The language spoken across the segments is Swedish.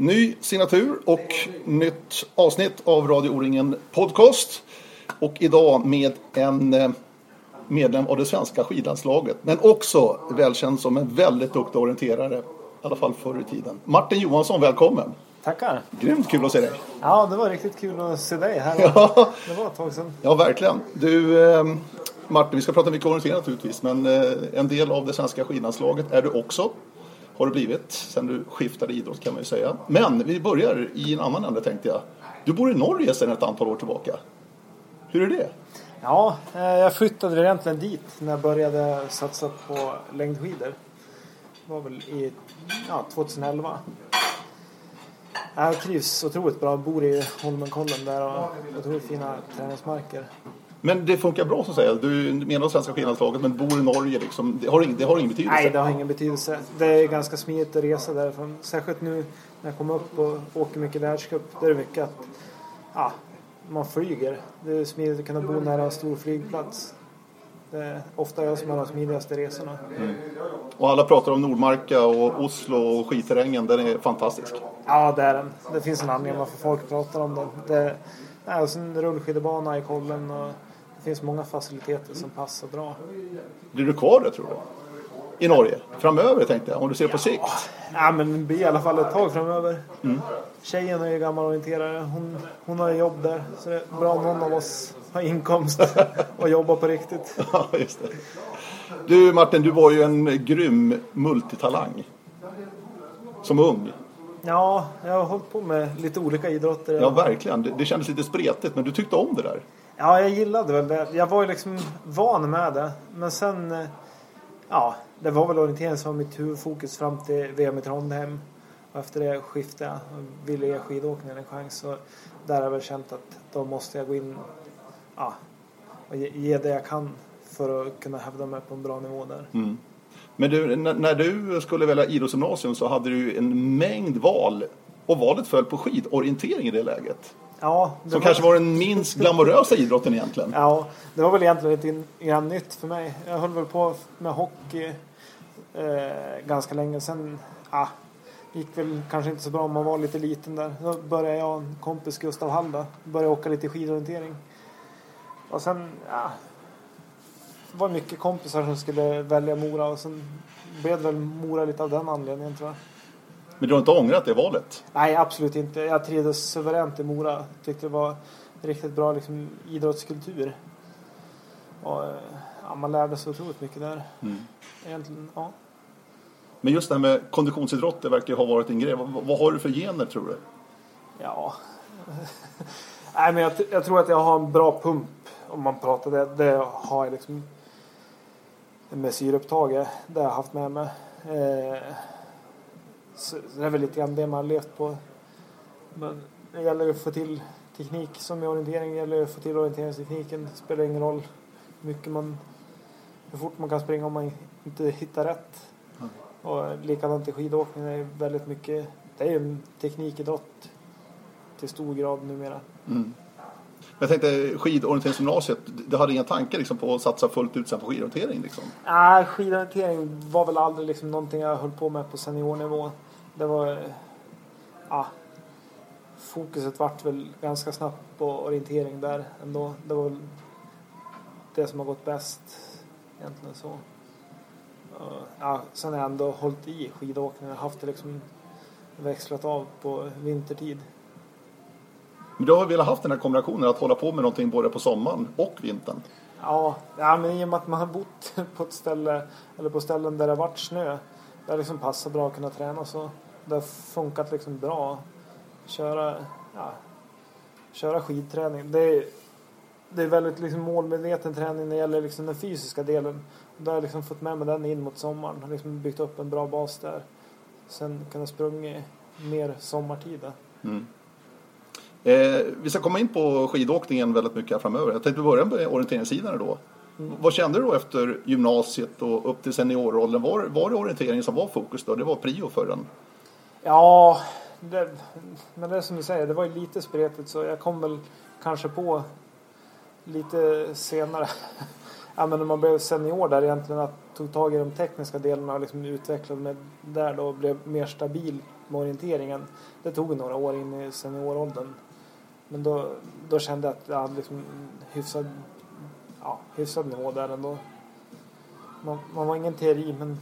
Ny signatur och nytt avsnitt av Radio O-ringen Podcast. Och idag med en eh, medlem av det svenska skidlandslaget. Men också välkänd som en väldigt duktig orienterare. I alla fall förr i tiden. Martin Johansson, välkommen! Tackar! Grymt kul att se dig! Ja, det var riktigt kul att se dig här. Ja, Det var ett tag sedan. ja verkligen. Du, eh, Martin, vi ska prata mycket orientering naturligtvis. Men eh, en del av det svenska skidlandslaget är du också. Har det blivit sen du skiftade idrott kan man ju säga. Men vi börjar i en annan ände tänkte jag. Du bor i Norge sedan ett antal år tillbaka. Hur är det? Ja, eh, jag flyttade väl egentligen dit när jag började satsa på längdskidor. Det var väl i ja, 2011. Jag trivs otroligt bra. Jag bor i Holmenkollen där och otroligt fina träningsmarker. Men det funkar bra så att säga. Du av svenska skidlandslaget men bor i Norge liksom. Det har, ing, det har ingen betydelse. Nej, det har ingen betydelse. Det är ganska smidigt att resa därifrån. Särskilt nu när jag kommer upp och åker mycket världscup. Då är det mycket att ja, man flyger. Det är smidigt att kunna bo nära en stor flygplats. Det är ofta jag som har de smidigaste resorna. Och alla pratar om Nordmarka och Oslo och skidterrängen. Den är fantastisk. Ja, det är den. Det finns en anledning varför folk pratar om den. Det är alltså en rullskidbana i kollen och det finns många faciliteter som passar bra. Blir du kvar där tror du? I Norge? Framöver tänkte jag. Om du ser på sikt. Ja, men det blir i alla fall ett tag framöver. Tjejen är ju gammal orienterare. Hon, hon har jobb där. Så det är bra någon av oss har inkomst och jobbar på riktigt. Ja, just det. Du Martin, du var ju en grym multitalang. Som ung. Ja, jag har hållit på med lite olika idrotter. Ja, verkligen. Det, det kändes lite spretigt, men du tyckte om det där. Ja, jag gillade väl det. Jag var ju liksom van med det. Men sen, eh, ja, det var väl orientering som var mitt huvudfokus fram till VM i Trondheim. Och efter det skiftade jag och ville ge skidåkningen en chans. Så där har jag väl känt att då måste jag gå in ja, och ge, ge det jag kan för att kunna hävda mig på en bra nivå där. Mm. Men du, när du skulle välja idrottsgymnasium så hade du ju en mängd val. Och valet föll på skidorientering i det läget. Ja, Som kanske var den minst glamorösa idrotten egentligen. Ja, det var väl egentligen lite grann nytt för mig. Jag höll väl på med hockey eh, ganska länge. Sen ah, gick väl kanske inte så bra om man var lite liten där. Då började jag och en kompis, Gustav Hall, började åka lite skidorientering. Och sen, det var mycket kompisar som skulle välja Mora och sen blev väl Mora lite av den anledningen tror jag. Men du har inte ångrat det valet? Nej, absolut inte. Jag trivdes suveränt i Mora. Tyckte det var riktigt bra liksom, idrottskultur. Och, eh, ja, man lärde sig otroligt mycket där. Egentligen, ja. Men just det här med konditionsidrott, det verkar ju ha varit en grej. Vad, vad har du för gener tror du? ja. Nej, men jag, jag tror att jag har en bra pump om man pratar det. Det har jag liksom med syreupptaget. Det har jag haft med mig. Eh, så det är väl lite grann det man har levt på. Men det gäller att få till teknik som i orientering. Det gäller att få till orienteringstekniken. Det spelar ingen roll hur mycket man hur fort man kan springa om man inte hittar rätt. Och likadant i skidåkning. Det är väldigt mycket. Det är ju en teknikidrott till stor grad numera. Jag tänkte skidorienteringsgymnasiet, du hade inga tankar liksom, på att satsa fullt ut sen på skidorientering? Liksom. Nej, skidorientering var väl aldrig liksom någonting jag höll på med på seniornivå. Det var... Ja, fokuset vart väl ganska snabbt på orientering där ändå. Det var det som har gått bäst egentligen så. Ja, sen har jag ändå hållit i skidåkning. Jag har haft det liksom växlat av på vintertid. Men du har velat haft den här kombinationen att hålla på med någonting både på sommaren och vintern. Ja, ja, men i och med att man har bott på ett ställe eller på ställen där det har varit snö. Det har liksom passat bra att kunna träna så. Det har funkat liksom bra. Köra, ja, köra skidträning. Det är, det är väldigt liksom målmedveten träning när det gäller liksom den fysiska delen. Då har jag liksom fått med mig den in mot sommaren. Har liksom byggt upp en bra bas där. Sen kunna sprunga mer sommartid. där. Mm. Eh, vi ska komma in på skidåkningen väldigt mycket här framöver. Jag tänkte börja med orienteringssidan då. Vad kände du då efter gymnasiet och upp till seniorrollen? Var, var det orienteringen som var fokus då? Det var prio för den? Ja, det, men det är som du säger, det var ju lite spretigt så jag kom väl kanske på lite senare. ja, men när man blev senior där egentligen att tog tag i de tekniska delarna och liksom utvecklade mig där då och blev mer stabil med orienteringen. Det tog några år in i senioråldern. Men då, då kände jag att jag hade liksom hyfsad, ja, hyfsad nivå där ändå. Man, man var ingen teori men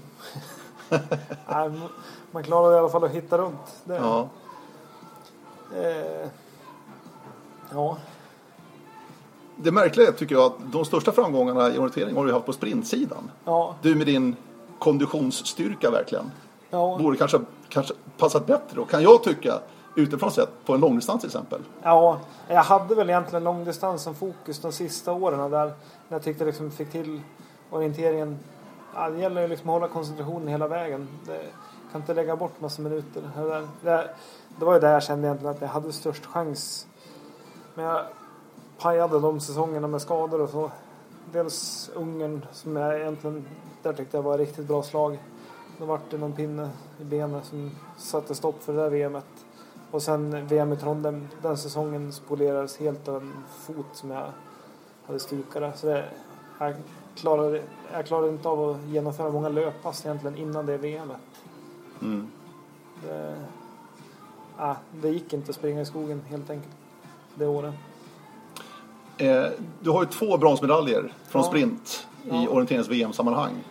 Nej, man- klarade i alla fall att hitta runt. Det, Ja. eh, ja. Det märkliga är, tycker jag att de största framgångarna i orientering har du haft på sprintsidan. Ja, Du med din konditionsstyrka verkligen. ja, Borde kanske, kanske passat bättre då, kan jag tycka, utifrån sett, på en långdistans till exempel. ja, jag hade väl egentligen långdistans som fokus de sista åren där. När jag tyckte liksom fick till orienteringen. Ja, det gäller ju liksom att hålla koncentrationen hela vägen. Det, kan inte lägga bort massa minuter. Det, det, det var ju där jag kände egentligen att jag hade störst chans. Men jag pajade de säsongerna med skador och så. Dels Ungern som jag egentligen, där tyckte jag var ett riktigt bra slag. Då vart det någon pinne i benet som satte stopp för det där VMet. Och sen VM i Trondheim, den säsongen spolerades helt av en fot som jag hade stukade. Så det, jag, klarade, jag klarade inte av att genomföra många löppass egentligen innan det VMet. Mm. Det, ah, det gick inte att springa i skogen helt enkelt det året. Eh, du har ju två bronsmedaljer från Ja. sprint i Ja. orienterings-VM-sammanhang.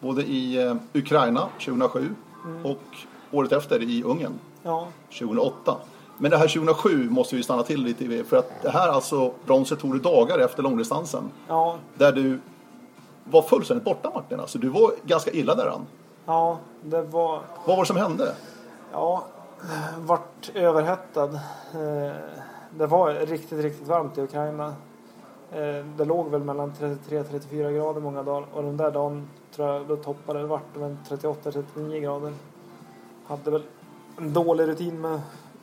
Både i eh, Ukraina 2007 Mm. och året efter i Ungern Ja, 2008. Men det här 2007 måste vi stanna till lite vid för att det här alltså bronset tog du dagar efter långdistansen. ja, Där du var fullständigt borta Martin. Alltså, du var ganska illa däran. ja, det var... Vad var det som hände? Ja, vart överhettad. Eh, Det var riktigt, riktigt varmt i Ukraina. Eh, Det låg väl mellan 33-34 grader många dagar och den där dagen tror jag då toppade det vart det väl 38-39 grader. Hade väl en dålig rutin med att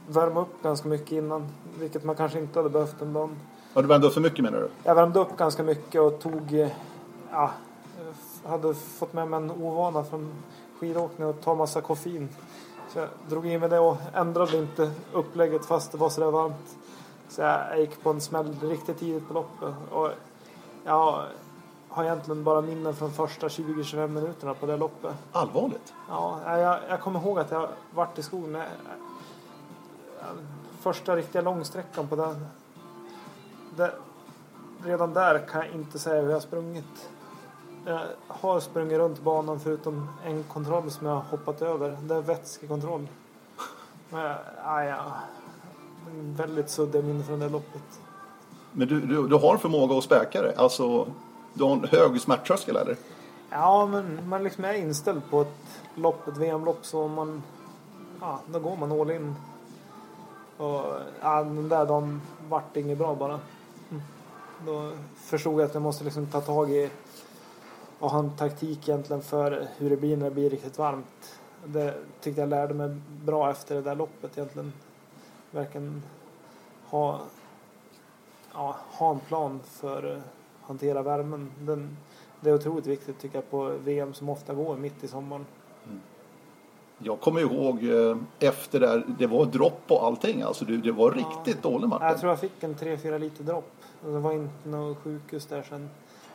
värma upp ganska mycket innan, vilket man kanske inte hade behövt den dagen. Ja, du värmde upp för mycket menar du? Jag värmde upp ganska mycket och tog, eh, ja, hade fått med mig en ovana från skidåkning och ta massa koffein. Så jag drog i mig det och ändrade inte upplägget fast det var sådär varmt. Så jag gick på en smäll riktigt tidigt på loppet. Och jag har egentligen bara minnen från första 20-25 minuterna på det loppet. Allvarligt? Ja, jag, jag kommer ihåg att jag vart i skogen. Jag, jag, första riktiga långsträckan på den. Det, redan där kan jag inte säga hur jag har sprungit. Jag har sprungit runt banan förutom en kontroll som jag har hoppat över. Det är vätskekontroll. Men jag, ja, ja, väldigt suddiga minnen från det loppet. Men du, du, du har förmåga att späka det? Alltså, du har en hög smärttröskel eller? Ja, men man liksom är inställd på ett lopp, ett VM-lopp, så man... Ja, då går man all in. Och ja, den där dagen vart inget bra bara. Mm. Då förstod jag att jag måste liksom ta tag i och ha en taktik egentligen för hur det blir när det blir riktigt varmt. Det tyckte jag lärde mig bra efter det där loppet egentligen. Verkligen ha, ja, ha en plan för eh, hantera värmen. Den, det är otroligt viktigt tycker jag på VM som ofta går mitt i sommaren. Jag kommer ihåg eh, efter där, det var dropp och allting. Alltså, du, det var riktigt dålig Martin. Jag tror jag fick en 3-4 liter dropp. Det var inte något sjukhus där sen.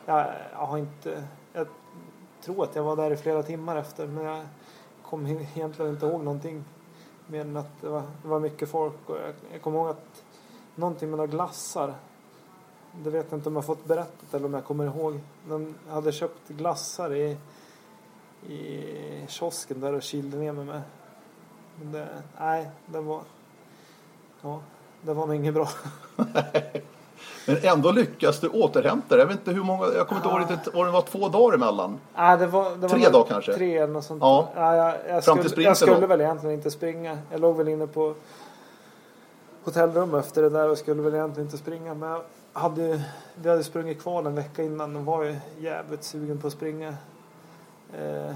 Jag, jag har inte... Jag tror att jag var där i flera timmar efter men jag kommer egentligen inte ihåg någonting. Mer än att det var, det var mycket folk och jag, jag kommer ihåg att någonting med några glassar. Det vet jag inte om jag fått berättat eller om jag kommer ihåg. De hade köpt glassar i, i kiosken där och kylde ner mig med. Men det, nej, det var... Ja, det var nog inget bra. Men ändå lyckas du återhämta dig. Jag vet inte hur många, jag kommer inte ihåg riktigt, var det var två dagar emellan. Nej, det var, det var Tre dagar kanske? Tre eller något sånt. Ja. Ja, jag, jag, Fram skulle, till sprinten jag skulle då? väl egentligen inte springa. Jag låg väl inne på hotellrum efter det där och skulle väl egentligen inte springa. Men jag hade, vi hade sprungit kval en vecka innan och var ju jävligt sugen på att springa. Eh,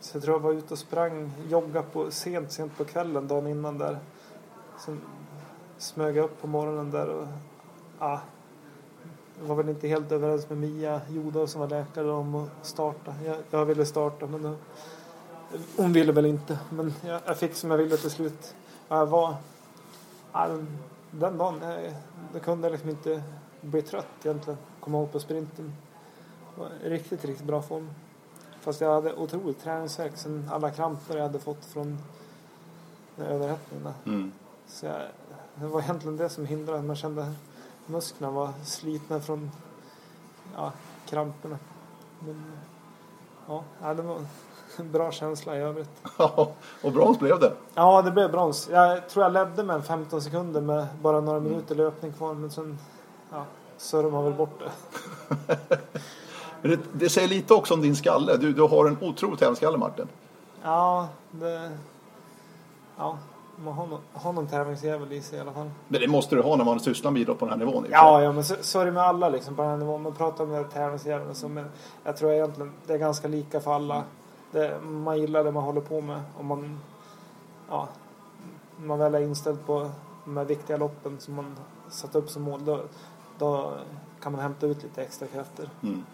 så jag tror jag var ute och sprang, joggade på sent, sent på kvällen dagen innan där. Sen smög jag upp på morgonen där och ja, jag var väl inte helt överens med Mia Joda som var läkare om att starta. Jag, jag ville starta men då, hon ville väl inte. Men jag, jag fick som jag ville till slut. Ja, Jag var, den dagen, jag, jag kunde liksom inte bli trött egentligen. Komma ihåg på sprinten. Var riktigt, riktigt bra form. Fast jag hade otroligt träningsvärk sen alla kramper jag hade fått från den överhettningen. Mm. Så jag, det var egentligen det som hindrade. Man kände musklerna var slitna från ja, kramperna. Men ja, det var bra känsla i övrigt. och brons blev det. Ja, det blev brons. Jag tror jag ledde med en 15 sekunder med bara några minuter löpning kvar. Men sen ja, surrade man väl bort det. Det, det säger lite också om din skalle. Du, du har en otrolig tävlingsskalle Martin. Ja, det... Ja, man har, någon, har någon tävlingsjävel i sig i alla fall. Men det måste du ha när man sysslar med idrott på den här nivån. Ja, ja men så, så är det med alla liksom på den här nivån. Man pratar om tävlingsjäveln och så, men jag tror egentligen det är ganska lika för alla. Det, man gillar det man håller på med och man, ja, man väl är inställd på de här viktiga loppen som man satt upp som mål. Då, då kan man hämta ut lite extra krafter. Mm.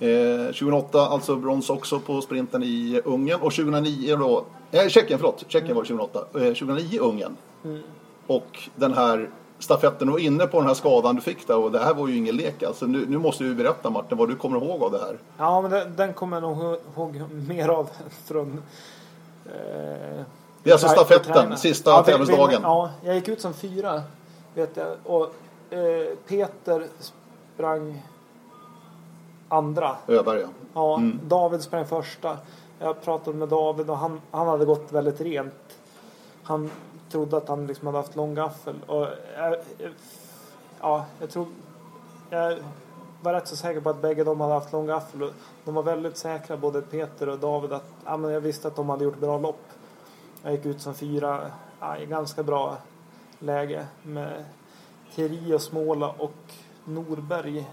Eh, 2008 alltså brons också på sprinten i Ungern och 2009 då, eh, Tjeckien förlåt, Tjeckien var det 2008, eh, 2009 Ungern. Mm. Och den här stafetten, var inne på den här skadan du fick där och det här var ju ingen lek alltså. Nu, nu måste du berätta Martin vad du kommer ihåg av det här. Ja, men den, den kommer jag nog ihåg mer av från eh, Det är alltså stafetten, sista Ja, tävlingsdagen. Ja, jag gick ut som fyra. Vet jag. Och eh, Peter sprang andra. Öberg ja. Ja, Mm. David sprang första. Jag pratade med David och han, han hade gått väldigt rent. Han trodde att han liksom hade haft lång gaffel. Och jag, ja, jag tror... Jag var rätt så säker på att bägge de hade haft lång gaffel. De var väldigt säkra, både Peter och David, att ja, men jag visste att de hade gjort bra lopp. Jag gick ut som fyra ja, i ganska bra läge med Thierry och Småla och Norberg.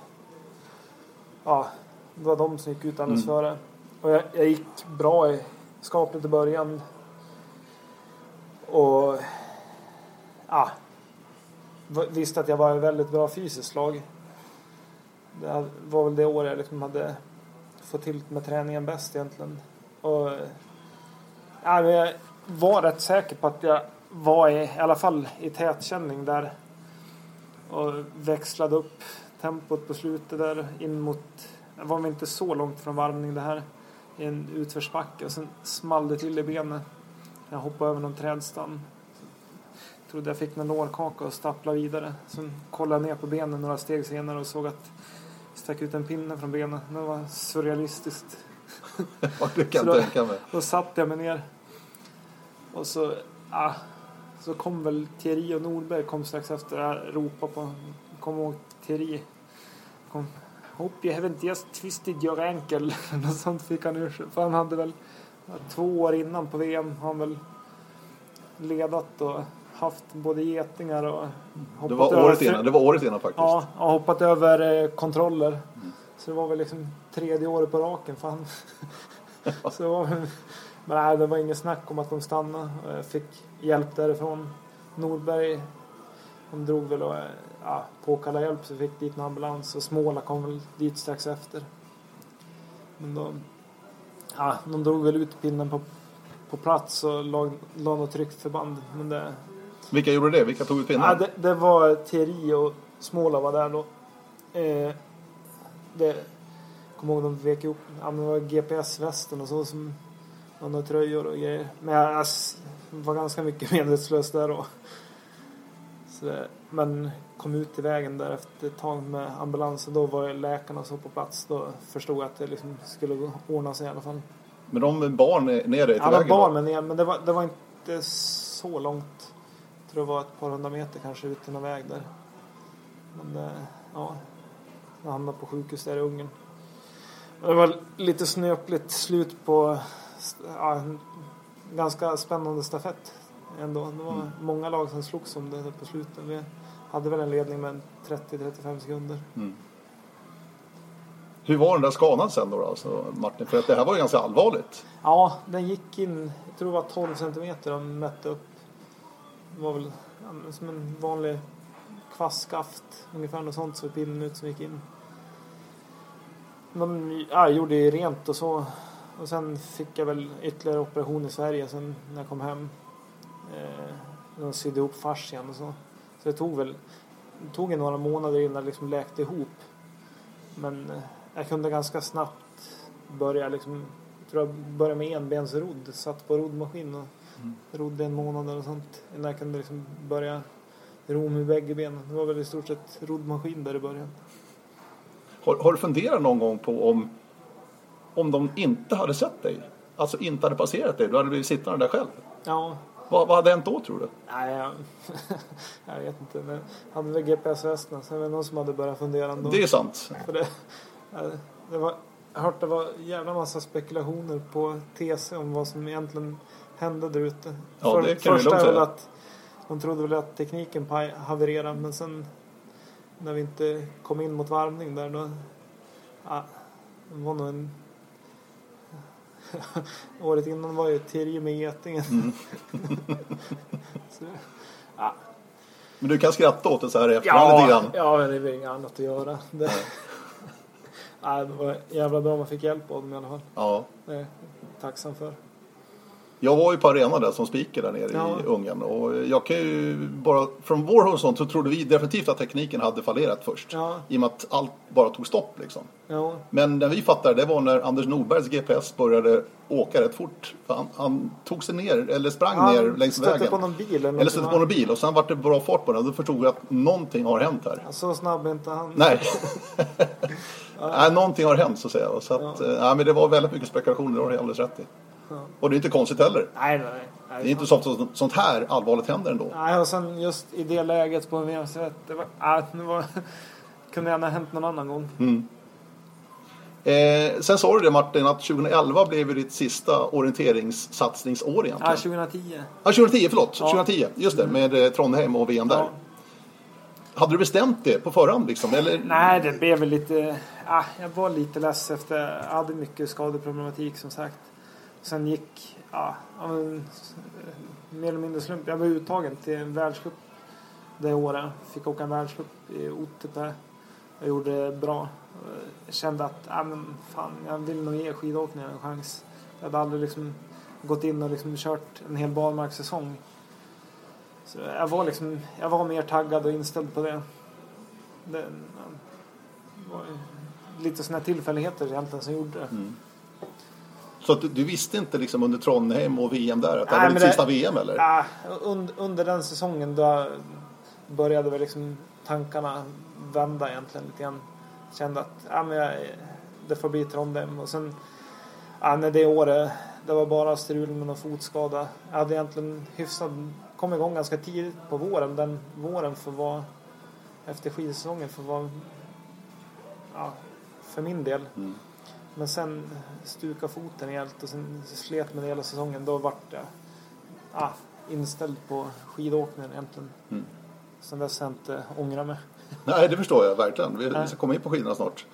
Ja, det var de som gick ut alldeles Mm. före. Och jag, jag gick bra i skapligt i början. Och ja, visste att jag var i väldigt bra fysiskt slag. Det var väl det år jag liksom hade fått till med träningen bäst egentligen. Och ja, men jag var rätt säker på att jag var i, i alla fall i tätkänning där. Och växlade upp tempot på slutet där in mot, jag var väl inte så långt från varvning det här. I en utförsbacke och sen small det till i benet. Jag hoppade över någon trädstam. Trodde jag fick någon lårkaka och stapplade vidare. Sen kollade jag ner på benen några steg senare och såg att det stack ut en pinne från benen. Det var surrealistiskt. Ja, det kan jag tänka mig. Då satte jag mig ner. Och så, ah, så kom väl Thierry och Norberg kom strax efter. Jag ropade på, kom ihåg Thierry. Kom, Hope you haven't just twisted your ankle. Något sånt fick han ur sig. För han hade väl två år innan på VM har han väl ledat och haft både getingar och Det hoppat var över året fri- innan, det var året innan faktiskt. Ja, och hoppat över eh, kontroller. Så det var väl liksom tredje året på raken för han. så det var, men nej, det var inget snack om att de stannade. Jag fick hjälp därifrån. Norberg, de drog väl och eh, ja, påkallade hjälp så fick dit en ambulans och Småla kom väl dit strax efter. Men de, ja, de drog väl ut pinnen på, på plats och la, la något tryckförband. Men det, Vilka gjorde det? Vilka tog ut pinnen? Ja, det, det var Thierry och Småla var där då. Eh, det, kommer ihåg de vek ihop, ja, men det var GPS-västen och så som och några tröjor och grejer. Men jag, jag var ganska mycket medvetslös där då. Så det, men kom ut i vägen där efter ett tag med ambulansen. Då var läkarna så på plats. Då förstod jag att det liksom skulle ordna sig i alla fall. Men de bar ner dig till Alla vägen? bar mig ner, men det var, det var inte så långt. Jag tror det var ett par hundra meter kanske ut till någon väg där. Men det, ja, jag hamnade på sjukhus där i Ungern. Det var lite snöpligt slut på ja, en ganska spännande stafett ändå. Det var Mm. många lag som slogs om det på slutet. Vi hade väl en ledning med 30-35 sekunder. Mm. Hur var den där skadan sen då, alltså, Martin? För att det här var ju ganska allvarligt. Ja, den gick in, jag tror det var 12 centimeter de mätte upp. Det var väl som en vanlig kvastskaft, ungefär något sånt såg pinnen ut som gick in. De ja, gjorde ju rent och så. Och sen fick jag väl ytterligare operation i Sverige sen när jag kom hem. Eh, de sydde ihop fascian och så. Så det tog väl det tog ju några månader innan det liksom läkte ihop. Men eh, jag kunde ganska snabbt börja liksom jag tror jag började med enbensrodd, satt på roddmaskin och Rodde en månad eller sånt innan jag kunde liksom börja ro med bägge benen. Det var väl i stort sett roddmaskin där i början. Har, har du funderat någon gång på om, om de inte hade sett dig? Alltså inte hade passerat dig, du hade blivit sittande där själv. Ja, Vad, vad hade hänt då tror du? nej jag, jag vet inte. Men hade väl GPS västen så det var någon som hade börjat fundera ändå. Det är sant. För det, ja, det var, jag har hört det var jävla massa spekulationer på TC om vad som egentligen hände där ute. Ja, det kan första är väl att de trodde väl att tekniken havererade men sen när vi inte kom in mot varvning där då ja, det var nog en Året innan var ju Tirje med getingen. Mm. Så, ja, Men du kan skratta åt det så här i efterhand lite Ja, grann. ja, men det är väl inget annat att göra. Det, Nej, det var jävla bra man fick hjälp av dem i alla fall. Ja. Det är jag tacksam för. Jag var ju på arenan där som speaker där nere Ja. i Ungern och jag kan ju bara från vår horisont så trodde vi definitivt att tekniken hade fallerat först. Ja. I och med att allt bara tog stopp liksom. Ja, Men när vi fattade det var när Anders Nordbergs GPS började åka rätt fort. Han, han tog sig ner, eller sprang ner längs stötte vägen. på någon bil eller, eller stötte på någon bil och sen var det bra fart på den. Då förstod vi att någonting har hänt här. Så snabb är inte han. Nej. Nej, någonting har hänt så att säga. Så att, Ja. eh, nej, men det var väldigt mycket spekulationer, det har du alldeles rätt i. Ja. Och det är inte konstigt heller. Nej, nej, nej. Det är inte så ofta sånt här allvarligt händer ändå. Nej, och sen just i det läget på VM så det var, det var, kunde gärna ha hänt någon annan gång. Mm. Eh, sen sa du det Martin att 2011 blev ju ditt sista orienteringssatsningsår Ja, egentligen. 2010. Ja, 2010, förlåt. Ja. 2010, just det, med eh, Trondheim och VM där. Ja. Hade du bestämt det på förhand liksom? Eller? Nej, det blev väl lite... Ah, jag var lite less efter... Jag hade mycket skadeproblematik som sagt. Sen gick... Ja, av en, eh, mer eller mindre slump. Jag var uttagen till en världscup det året. Fick åka en världscup i Ottepe. Jag gjorde det bra. Jag kände att ja men fan, jag vill nog ge skidåkningen en chans. Jag hade aldrig liksom gått in och liksom kört en hel barmarkssäsong. Så jag var liksom, jag var mer taggad och inställd på det. Det var lite sådana tillfälligheter egentligen som gjorde det. Mm. Så att du, du visste inte liksom under Trondheim och VM där att det Nej, var ditt sista VM eller? Ja, und, under den säsongen då började väl liksom tankarna vända egentligen lite grann. Kände att ja, men jag, det får bli Trondheim. Och sen ja, när det året, det var bara strul med någon fotskada. Jag hade egentligen hyfsat, kom igång ganska tidigt på våren. Den våren får vara, efter skidsäsongen får vara, ja, för min del. Mm. Men sen stuka foten helt och sen slet med det hela säsongen. Då vart jag ah, inställd på skidåkningen egentligen. Mm. Sen dess har jag inte ångrat mig. Nej, det förstår jag verkligen. Vi, vi ska komma in på skidorna snart.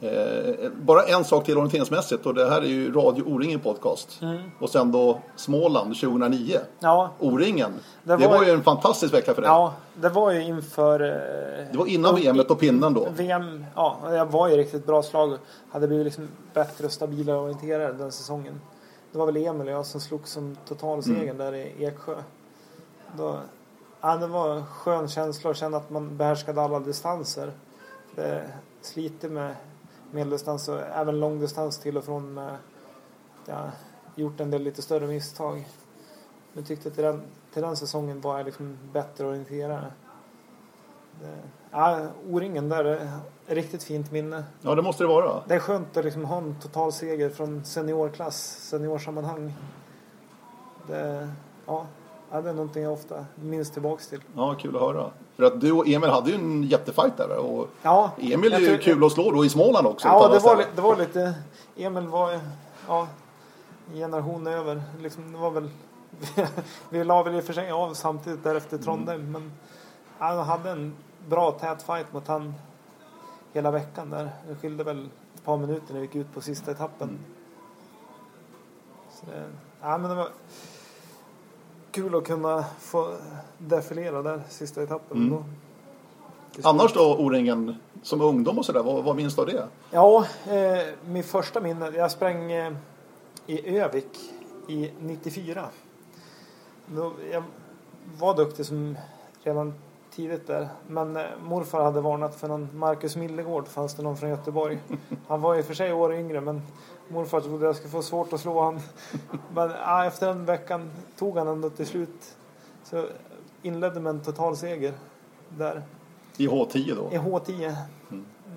Eh, bara en sak till orienteringsmässigt och det här är ju Radio O-ringen podcast. Mm. Och sen då Småland 2009. Ja, O-ringen. Det Det, var var ju- en fantastisk vecka för dig. ja, det var ju inför eh, Det var innan VM och pinnen då. VM. Ja, jag var ju riktigt bra slag. Hade blivit liksom bättre och stabilare orienterare den säsongen. Det var väl Emil och jag som slog som totalsegern Mm. där i Eksjö. Då, ja, det var en skön känsla att känna att man behärskade alla distanser. Det sliter med medeldistans och även långdistans till och från att jag gjort en del lite större misstag. Men tyckte till den, till den säsongen var jag liksom bättre orienterare. Det, ja, O-ringen där är ett riktigt fint minne. Ja, det måste det vara. Det är skönt att liksom ha en totalseger från seniorklass, seniorsammanhang. Det, ja, ja, det är någonting jag ofta minns tillbaks till. Ja, kul att höra. För att du och Emil hade ju en jättefight där. Och Ja, Emil är ju tror- kul att slå då i Småland också. Ja, det var, det var lite... Emil var ja, en generation över. Liksom, det var väl... vi la väl i och för sig av samtidigt där efter Trondheim. Men han hade en bra tät fight mot han hela veckan där. Det skilde väl ett par minuter när vi gick ut på sista etappen. Så det, ja, men det var kul att kunna få defilera där sista etappen. Mm. Då. Annars då O-ringen som ungdom och sådär, vad, vad minns du av det? Ja, eh, min första minne. Jag sprang eh, i Övik i 94. Då, jag var duktig som redan tidigt där. Men eh, morfar hade varnat för någon Marcus Millegård, fanns det någon från Göteborg. Han var i och för sig år yngre men morfar trodde jag skulle få svårt att slå han. Men ja, efter den veckan tog han ändå till slut. Så inledde med en total seger där I H10 då? i H10.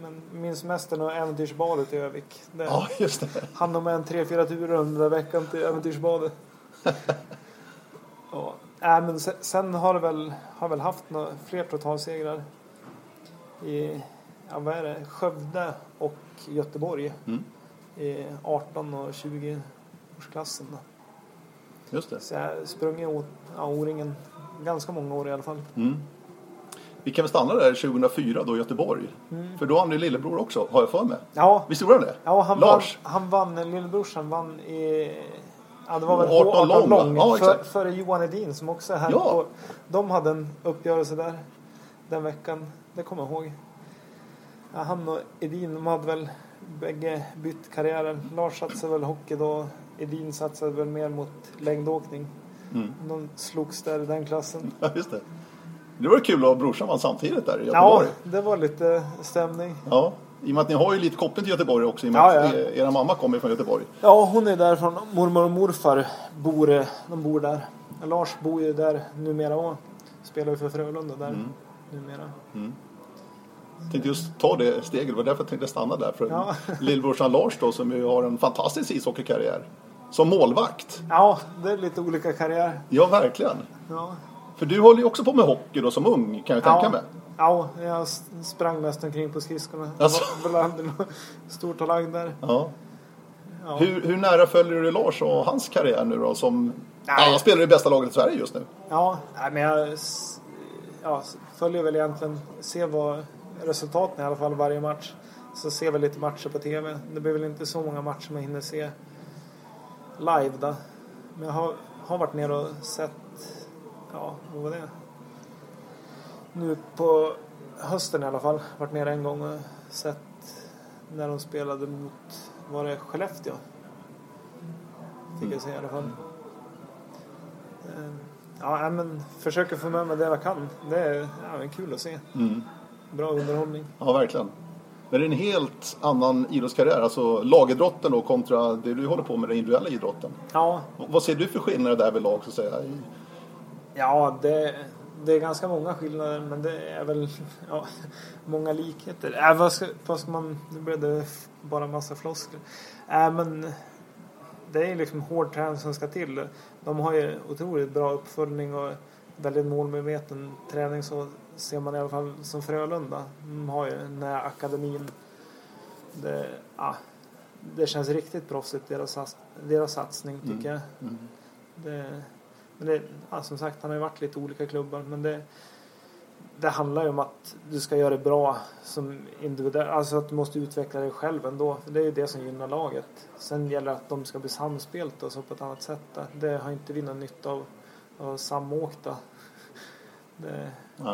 Men minns mest den och äventyrsbadet i Övik. Det, Ja, just det. Han har med en tre, fyra turer under där veckan till äventyrsbadet. ja. Äh, men sen, sen har det väl, har väl haft några, fler totalsegrar i ja, vad är det? Skövde och Göteborg Mm. i 18 och 20 årsklassen. Då. Just det. Så jag har sprungit ja, O-ringen ganska många år i alla fall. Mm. Vi kan väl stanna där 2004 då i Göteborg. För då har han ju lillebror också, har jag för mig. Ja, Visst gjorde han det? ja han, Lars? vann, han vann, lillebrorsan vann i Ja, det var väl 18 18 lång, lång? Ja, för, före Johan Edin som också är här. Ja. Och de hade en uppgörelse där den veckan. Det kommer jag ihåg. Ja, han och Edin de hade väl bägge bytt karriärer. Lars satsade väl hockey då. Edin satsade väl mer mot längdåkning. Mm. De slogs där i den klassen. Ja, just det. Det var kul att brorsan vann samtidigt där i Ja, Göteborg. det var lite stämning. Ja. I och med att ni har ju lite koppling till Göteborg också i och med Ja, att ja. e- era mamma kommer från Göteborg. Ja, hon är därifrån. Mormor och morfar bor, de bor där. Lars bor ju där numera och spelar ju för Frölunda där Mm. numera. Jag tänkte just ta det steget, det var därför jag tänkte stanna där. För Ja. lillbrorsan Lars då som ju har en fantastisk ishockeykarriär. Som målvakt. Ja, det är lite olika karriär. Ja, verkligen. Ja, För du håller ju också på med hockey då som ung kan jag tänka mig. Ja, jag sprang mest omkring på skridskorna. Jag Alltså. var väl stor talang där. Ja. Ja. Hur, hur nära följer du Lars och hans karriär nu då? Som, ja, Nej. han spelar i bästa laget i Sverige just nu. Ja, nej, men jag ja, följer väl egentligen, ser vad resultaten i alla fall varje match. Så ser väl lite matcher på TV. Det blir väl inte så många matcher man hinner se live då. Men jag har, har varit ner och sett, ja, vad var det? Nu på hösten i alla fall, varit nere en gång och sett när de spelade mot, var det Skellefteå? Fick jag se i alla fall. Eh, Ja, men försöker få med mig det jag kan. Det är, ja, är kul att se. Mm. Bra underhållning. Ja, verkligen. Men det är en helt annan idrottskarriär, alltså lagidrotten då kontra det du håller på med, den individuella idrotten. Ja, Vad ser du för skillnader där vid lag så att säga? ja det, det är ganska många skillnader men det är väl ja, många likheter. Äh, vad, ska, vad ska man... Nu blev det bara massa floskler. Äh, men det är liksom hård träning som ska till. De har ju otroligt bra uppföljning och väldigt målmedveten träning så ser man i alla fall som Frölunda. De har ju den här akademin. Det, ja, det känns riktigt proffsigt deras, deras satsning tycker jag. Mm. Det, men det, ja, som sagt, han har ju varit lite olika klubbar. Men det, det handlar ju om att du ska göra det bra som individuell. Alltså att du måste utveckla dig själv ändå. För det är ju det som gynnar laget. Sen gäller det att de ska bli samspelta och så på ett annat sätt. Där. Det har inte vi någon nytta av. av samåkta. Det,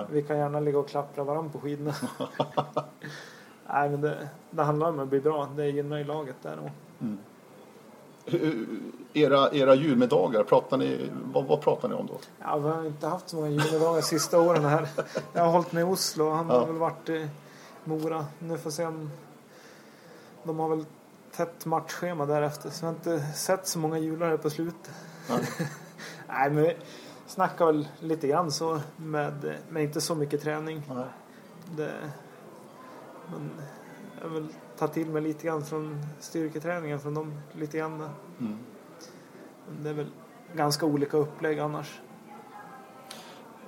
vi kan gärna ligga och klappra varandra på skidorna. Nej, men det, det handlar om att bli bra. Det gynnar ju laget där. Och, Hur- Era, era julmiddagar, pratar ni, vad, vad pratar ni om då? Ja, vi har inte haft så många juldagar de sista åren här. Jag har hållit mig i Oslo och han Ja. har väl varit i Mora. Nu får se om... De har väl tätt matchschema därefter så jag har inte sett så många jular här på slutet. Nej. Nej, men vi snackar väl lite grann så med, men inte så mycket träning. Nej. Det, men jag vill ta till mig lite grann från styrketräningen från dem lite grann. Mm. Det är väl ganska olika upplägg annars.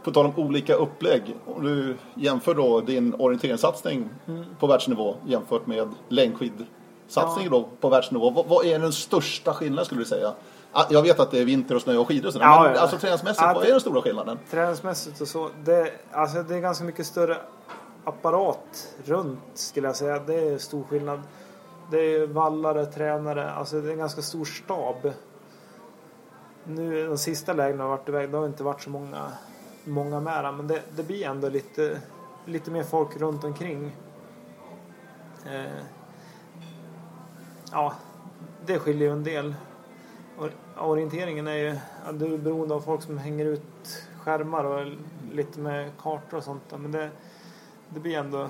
På tal om olika upplägg, om du jämför då din orienteringssatsning Mm. på världsnivå jämfört med längdskidsatsningen då på världsnivå. Vad, vad är den största skillnaden skulle du säga? Ah, Jag vet att det är vinter och snö och skidor och sådär, Ja, men ja. alltså träningsmässigt, Ja, vad är den stora skillnaden? Träningsmässigt och så. Det, alltså det är ganska mycket större apparat runt skulle jag säga. Det är stor skillnad. Det är vallare, tränare, alltså det är en ganska stor stab. Nu de sista lägren har varit iväg, det har inte varit så många, många med men det, det blir ändå lite, lite mer folk runt omkring. Eh, ja, det skiljer ju en del. or- orienteringen är ju ja, du är beroende av folk som hänger ut skärmar och lite med kartor och sånt. Men det, det blir ändå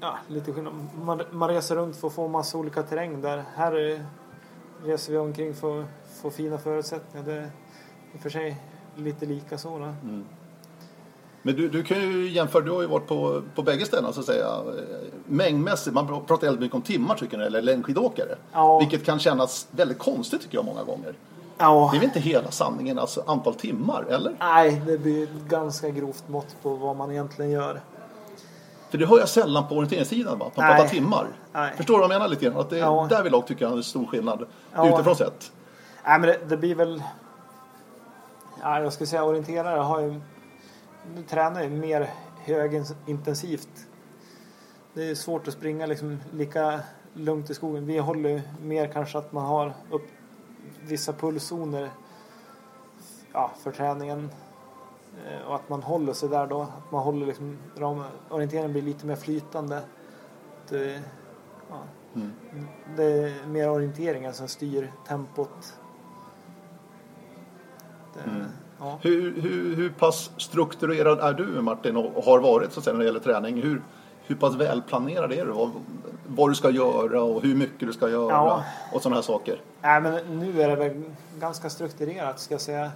ja, lite skillnad. Man, man reser runt för att få massa olika terräng där. Här är, reser vi omkring för att få fina förutsättningar. Det är i och för sig lite lika så. Då. Men du, du kan ju jämföra, du har ju varit på, på bägge ställena så att säga. Mängdmässigt, man pratar väldigt mycket om timmar tycker jag, eller längdskidåkare. Ja. Vilket kan kännas väldigt konstigt tycker jag många gånger. Ja. Det är väl inte hela sanningen, alltså antal timmar, eller? Nej, det blir ett ganska grovt mått på vad man egentligen gör. För det hör jag sällan på orienteringssidan, va? Att man Nej. pratar timmar. Nej. Förstår du vad jag menar lite grann? Att det, Ja. Därvidlag tycker jag det är stor skillnad, Ja. utifrån sett. Nej, men det, det blir väl... Ja, jag skulle säga orienterare har ju... Tränar ju mer högintensivt. Det är svårt att springa liksom lika lugnt i skogen. Vi håller ju mer kanske att man har upp vissa pulszoner ja, för träningen. Eh, Och att man håller sig där då. Att man håller liksom ramen. Orienteringen blir lite mer flytande. Det, ja, Mm. det är mer orienteringen som styr tempot. Det, Mm. ja. Hur, hur, hur pass strukturerad är du Martin och och har varit så att säga, när det gäller träning? Hur, hur pass välplanerad är du? Vad, vad du ska göra och hur mycket du ska göra Ja. och sådana här saker. Nej, men nu är det väl ganska strukturerat ska jag säga.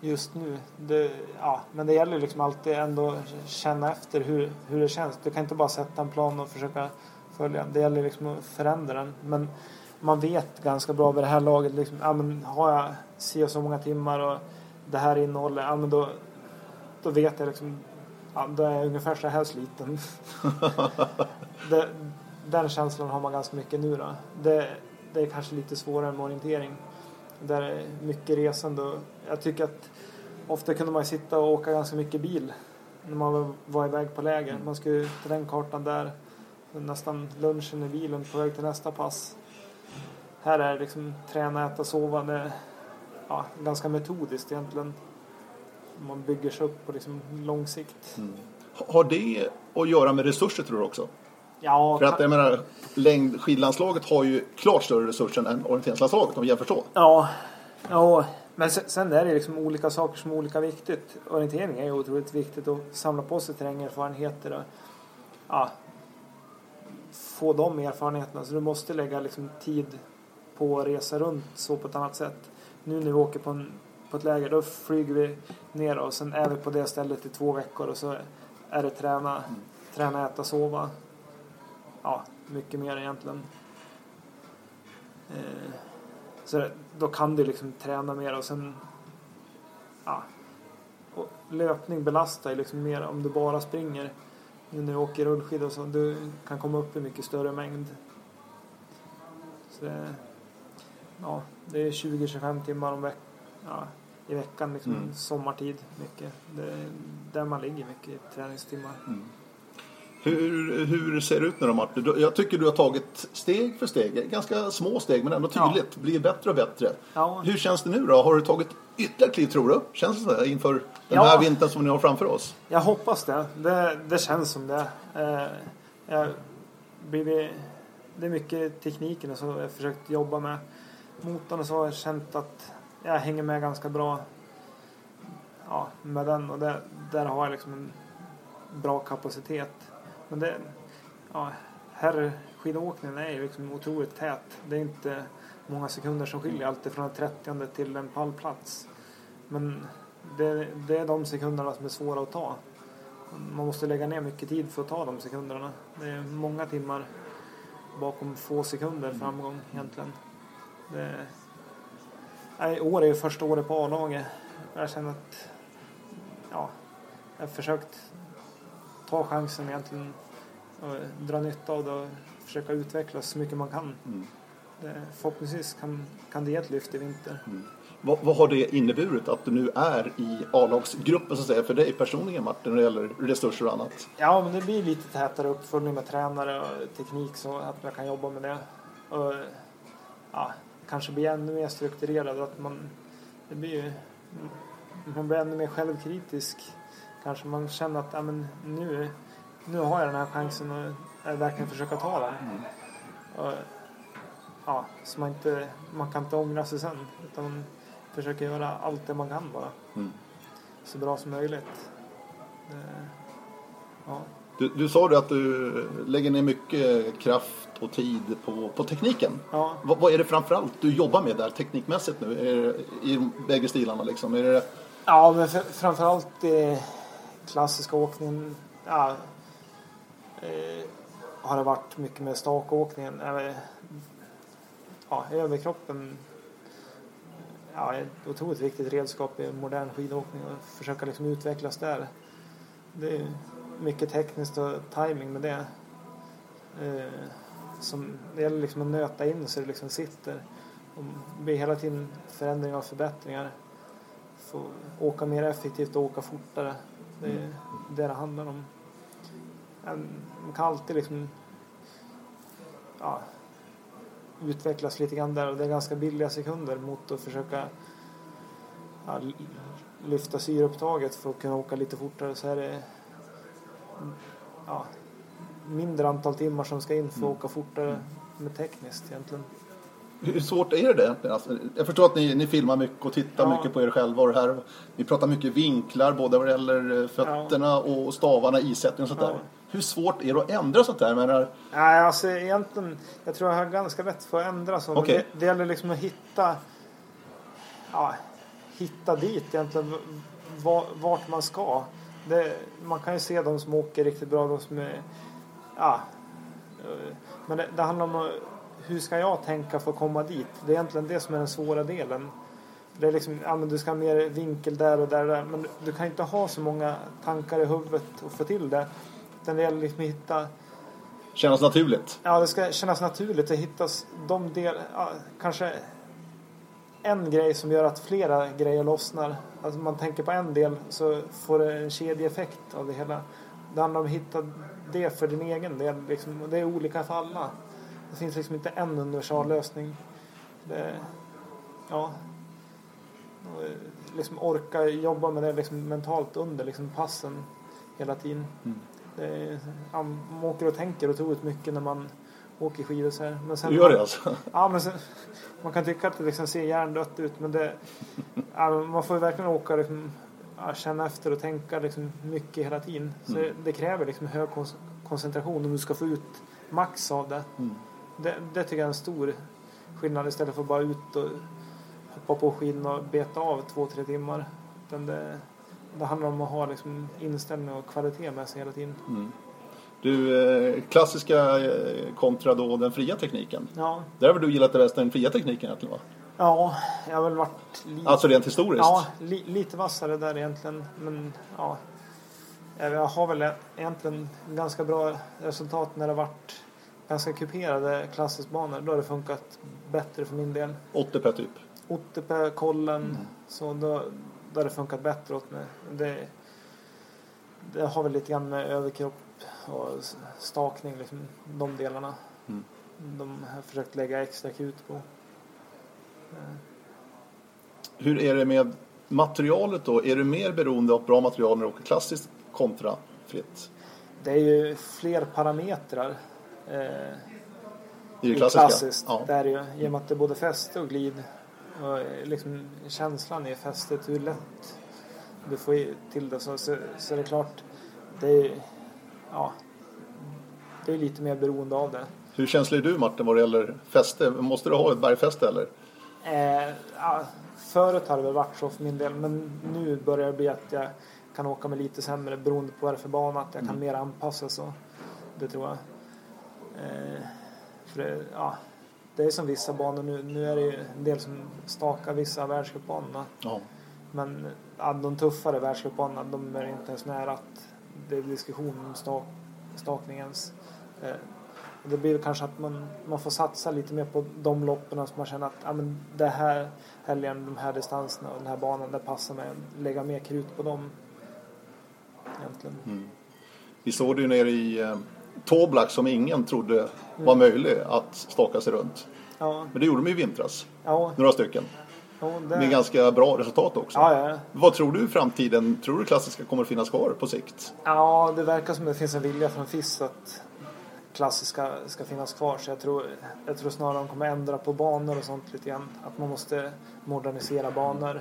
Just nu. Det, ja, men det gäller liksom alltid ändå känna efter hur, hur det känns. Du kan inte bara sätta en plan och försöka följa. Det gäller liksom att förändra den. Men man vet ganska bra vid det här laget. Liksom, ja, men har jag si och så många timmar och det här innehåller, ja, men då, då vet jag liksom, ja, då är jag ungefär så här sliten. det, den känslan har man ganska mycket nu då. Det, det är kanske lite svårare med orientering. Där är mycket resande och jag tycker att ofta kunde man sitta och åka ganska mycket bil när man var iväg på läger. Man skulle till den kartan där, nästan lunchen i bilen på väg till nästa pass. Här är det liksom träna, äta, sova. Det är ja, ganska metodiskt egentligen. Man bygger sig upp på liksom lång sikt. Har det att göra med resurser tror du också? Ja, För att jag menar, längdskidlandslaget har ju klart större resurser än orienteringslandslaget om vi jämför så. Ja, ja. men sen, sen är det liksom olika saker som är olika viktigt. Orientering är ju otroligt viktigt att samla på sig terrängerfarenheter och ja, få de erfarenheterna. Så du måste lägga liksom tid på att resa runt så på ett annat sätt. Nu när vi åker på, en, på ett läger då flyger vi ner och sen är vi på det stället i två veckor och så är det träna, träna, äta, sova. Ja, mycket mer egentligen. Eh, så då kan du liksom träna mer och sen ja, och löpning belastar ju liksom mer om du bara springer. Nu när du åker rullskidor och så du kan komma upp i mycket större mängd. Så det, ja, det är 20-25 timmar om veck, ja, i veckan liksom Mm. sommartid mycket. Det är där man ligger mycket i träningstimmar. Hur, hur ser det ut nu då Martin? Jag tycker du har tagit steg för steg, ganska små steg men ändå tydligt, blir bättre och bättre. Ja. Hur känns det nu då? Har du tagit ytterligare kliv tror du? Känns det så inför den Ja. här vintern som ni har framför oss? Jag hoppas det. Det, det känns som det. Eh, blivit, det är mycket tekniken som jag har försökt jobba med. Motorn och så har jag känt att jag hänger med ganska bra ja, med den och det, där har jag liksom en bra kapacitet. Men det, ja, här skidåkningen är ju liksom otroligt tät. Det är inte många sekunder som skiljer alltid från en 30 till en pallplats. Men det, det är de sekunderna som är svåra att ta. Man måste lägga ner mycket tid för att ta de sekunderna. Det är många timmar bakom få sekunder framgång egentligen. Det, nej, år är ju första året på A-laget. Jag känner att ja, jag har försökt ta chansen egentligen och dra nytta av det och försöka utvecklas så mycket man kan. Mm. Det, förhoppningsvis kan, kan det ge ett lyft i vinter. Vad, vad har det inneburit att du nu är i A-lagsgruppen så att säga för dig personligen Martin när det gäller resurser och annat? Ja, men det blir lite tätare uppföljning med tränare och teknik så att jag kan jobba med det. Och, ja, kanske bli ännu mer strukturerad. Att man, det blir ju, man blir ännu mer självkritisk. Kanske man känner att ja, men nu, nu har jag den här chansen och jag verkligen försöka ta den. Och, ja, så man, inte, man kan inte ångra sig sen. Utan man försöker göra allt det man kan bara. Mm. Så bra som möjligt. Det, ja. Du, du sa det att du lägger ner mycket kraft och tid på, på tekniken. Ja. Vad, vad är det framförallt du jobbar med där teknikmässigt nu är det, i bägge stilarna? Liksom? Är det, Ja, men för, framförallt eh, klassiska åkningen ja, eh, har det varit mycket med stakåkningen. Eh, ja, överkroppen ja, är ett otroligt viktigt redskap i modern skidåkning och försöka liksom utvecklas där. Det är mycket tekniskt och timing med det. Eh, som, det gäller liksom att nöta in så det liksom sitter. Och det blir hela tiden förändringar och förbättringar få åka mer effektivt och åka fortare. Det är det det handlar om. Man kan alltid liksom ja, utvecklas lite grann där och det är ganska billiga sekunder mot att försöka ja, lyfta syreupptaget för att kunna åka lite fortare så är det ja, mindre antal timmar som ska in för att åka fortare med tekniskt egentligen. Hur svårt är det egentligen? Alltså, jag förstår att ni, ni filmar mycket och tittar Ja. mycket på er själva och det här. Ni pratar mycket vinklar både vad det gäller eh, fötterna och stavarna, isättning och sånt där. Ja. Hur svårt är det att ändra sånt där? Menar, Nej, alltså egentligen, jag tror jag har ganska lätt för att ändra så. Men Okej. det, det gäller liksom att hitta, ja, hitta dit egentligen vart man ska. Det, man kan ju se de som åker riktigt bra, de som är, ja. Men det, det handlar om att, hur ska jag tänka för att komma dit? Det är egentligen det som är den svåra delen. Det är liksom, ja men du ska ha mer vinkel där och där och där. Men du, kan inte ha så många tankar i huvudet och få till det. Utan det gäller liksom att hitta kännas naturligt? Ja, det ska kännas naturligt. Det hittas de del, ja, kanske en grej som gör att flera grejer lossnar. Alltså man tänker på en del så får det en kedjeeffekt av det hela. Det handlar om att hitta det för din egen del. Liksom. Och det är olika för alla. Det finns liksom inte en universallösning. Det, ja. Eh, liksom orka jobba med det liksom mentalt under liksom passen hela tiden. Mm. Är, man åker och tänker otroligt mycket när man åker skidor så här. Men sen, Du gör det alltså? Ja, men sen, man kan tycka att det liksom ser hjärndött ut men det, ja, man får ju verkligen åka liksom, ja, känna efter och tänka liksom mycket hela tiden. Så Mm. det, det kräver liksom hög kon- koncentration om du ska få ut max av det. Mm. Det. Det tycker jag är en stor skillnad istället för att bara ut och hoppa på skidorna och beta av två, tre timmar. Utan det, det handlar om att ha liksom inställning och kvalitet med sig hela tiden. Mm. Du, eh, klassiska eh, kontra då den fria tekniken. Ja, Där har väl du gillat det bäst den fria tekniken egentligen va? ja jag har väl varit lite Alltså rent historiskt? Ja, li, lite vassare där egentligen. Men ja, jag har väl egentligen ganska bra resultat när det varit ganska kuperade klassisbanor. Då har det funkat bättre för min del. 80 per typ. Ottepe, Kollen, så då, då har det funkat bättre åt mig. Det, det har väl lite grann med överkropp och stakning, liksom, de delarna. Mm. De har jag försökt lägga extra krut på. Hur är det med materialet då? Är du mer beroende av bra material när du åker klassiskt kontra fritt? Det är ju fler parametrar eh, I det klassiska? klassiskt. Ja. Det är ju, I och med att det är både fäste och glid. Och eh, liksom känslan i fästet, hur lätt du får till det. Så, så, så är det klart, det är, ja, det är lite mer beroende av det. Hur känslig är du Martin vad det gäller fäste? Måste du ha ett bergfäste eller? Eh, ja, förut har det väl varit så för min del men nu börjar det bli att jag kan åka med lite sämre beroende på vad det är för bana. Att jag kan Mm. mer anpassa så. Det tror jag. Eh, för det, ja, det är som vissa banor nu. Nu är det ju en del som stakar vissa världscupbanorna. Ja. Men ja, de tuffare världscupbanorna de är inte ens nära att det är diskussion om stak, stakningens. Eh, och det blir kanske att man, man får satsa lite mer på de loppen som man känner att ja, men det här helgen, de här distanserna och den här banan, det passar mig. Lägga mer krut på dem. Egentligen. Mm. Vi såg det ju nere i Toblach som ingen trodde var möjlig att staka sig runt. Ja, Men det gjorde de ju i vintras. ja, Några stycken. ja, Med det, ganska bra resultat också. ja. Vad tror du i framtiden? Tror du klassiska kommer att finnas kvar på sikt? ja, det verkar som det finns en vilja från FIS att klassiska ska finnas kvar. Så jag tror, jag tror snarare de kommer ändra på banor och sånt lite grann. Att man måste modernisera banor.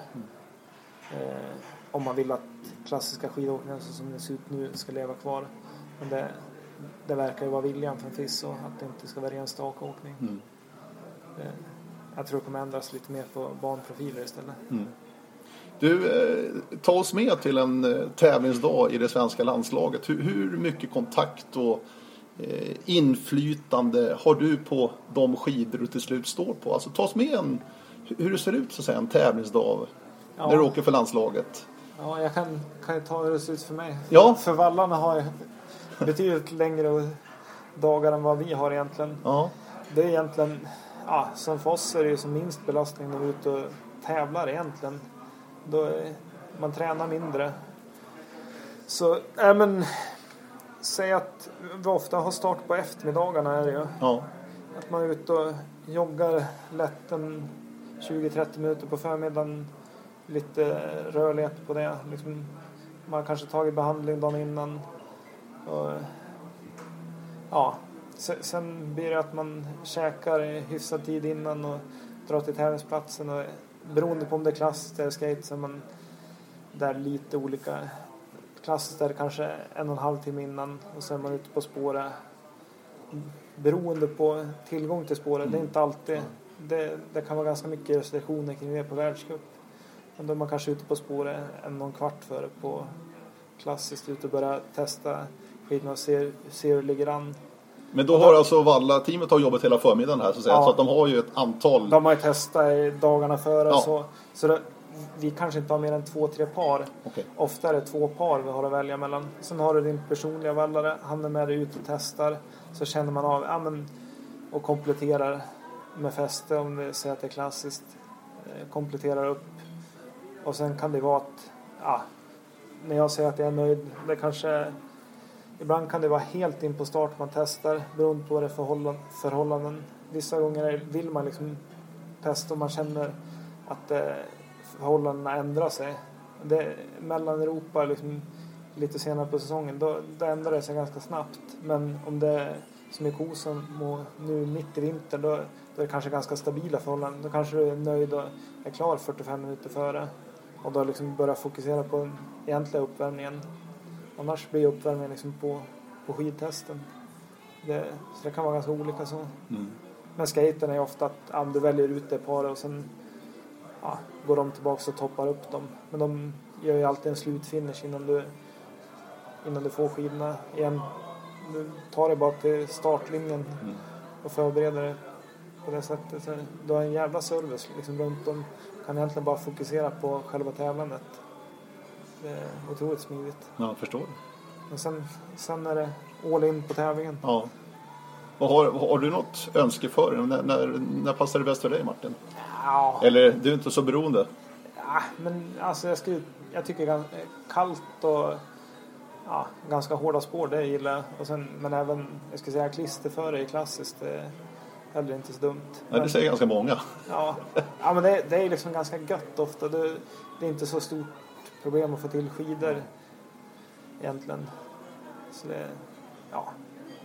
Eh, om man vill att klassiska skidåkningen så som det ser ut nu ska leva kvar. Men det, det verkar ju vara viljan från FIS att det inte ska vara ren stakåkning. Mm. Eh, jag tror det kommer ändras lite mer på banprofiler istället. Du, eh, ta oss med till en eh, tävlingsdag i det svenska landslaget. Hur, hur mycket kontakt och eh, inflytande har du på de skidor du till slut står på? Alltså ta oss med en, hur det ser ut så att säga, en tävlingsdag Ja. när du åker för landslaget. Ja, jag kan, kan ju ta hur det ser ut för mig. Ja. För vallarna har ju betydligt längre dagar än vad vi har egentligen. Ja, Det är egentligen, ja, som för oss är det ju som minst belastning när vi är ute och tävlar egentligen. Då är, man tränar mindre. Så, äh, men säg att vi ofta har start på eftermiddagarna är det ju. ja, Att man är ute och joggar lätt en 20-30 minuter på förmiddagen. Lite rörlighet på det. Liksom, man har kanske tagit behandling dagen innan. Och, ja, sen blir det att man käkar hyfsad tid innan och drar till tävlingsplatsen. Och, beroende på om det är klassiskt eller skate så är man där lite olika. Klassiskt är det kanske en och en halv timme innan och sen är man ute på spåret beroende på tillgång till spåret. Det är inte alltid. Det, det kan vara ganska mycket restriktioner kring det på världscup. Men då är man kanske ute på spåret en och en kvart före på klassiskt ute och börjar testa och se, se hur det ligger an. men då har alltså Valla-teamet har jobbat hela förmiddagen här så att säga. Ja. Så att de har ju ett antal. De har ju testat dagarna före Ja. så, så det, vi kanske inte har mer än två, tre par. Okej. Ofta är det två par vi har att välja mellan. Sen har du din personliga vallare. Han är med dig ut och testar. Så känner man av ja, men, och kompletterar med fäste om vi säger att det är klassiskt. Eh, Kompletterar upp. Och sen kan det vara att ja, när jag säger att jag är nöjd. Det kanske Ibland kan det vara helt in på start man testar beroende på vad det är förhållanden. förhållanden. Vissa gånger vill man liksom testa om man känner att eh, förhållandena ändrar sig. Det, mellan Europa liksom, lite senare på säsongen då, då ändrar det sig ganska snabbt. Men om det är som i Kosen nu mitt i vintern då, då är det kanske ganska stabila förhållanden. Då kanske du är nöjd och är klar 45 minuter före. Och då liksom börjar fokusera på den egentliga uppvärmningen. Annars blir uppvärmningen liksom på, på skidtesten. Det, så det kan vara ganska olika så. Mm. Men skaten är ofta att ja, du väljer ut det paret och sen ja, går de tillbaka och toppar upp dem. Men de gör ju alltid en slutfinish innan du, innan du får skidorna igen. Du tar dig bara till startlinjen Mm. och förbereder dig på det sättet. Så du har en jävla service liksom runt om. kan egentligen bara fokusera på själva tävlandet. Det är otroligt smidigt. Ja, jag förstår. Men sen, sen är det all in på tävlingen. Ja. Och har, har du något önske för? När, när, när passar det bäst för dig Martin? Ja, Eller du är inte så beroende? Ja, men alltså jag, skulle, jag tycker kallt och ja, ganska hårda spår, det gillar jag. Och sen, men även, jag skulle säga klisterföre i klassiskt, det är heller inte så dumt. Nej, det säger ganska många. ja, ja, men det, det är liksom ganska gött ofta. Det, det är inte så stort problem att få till skidor egentligen. Så det, ja,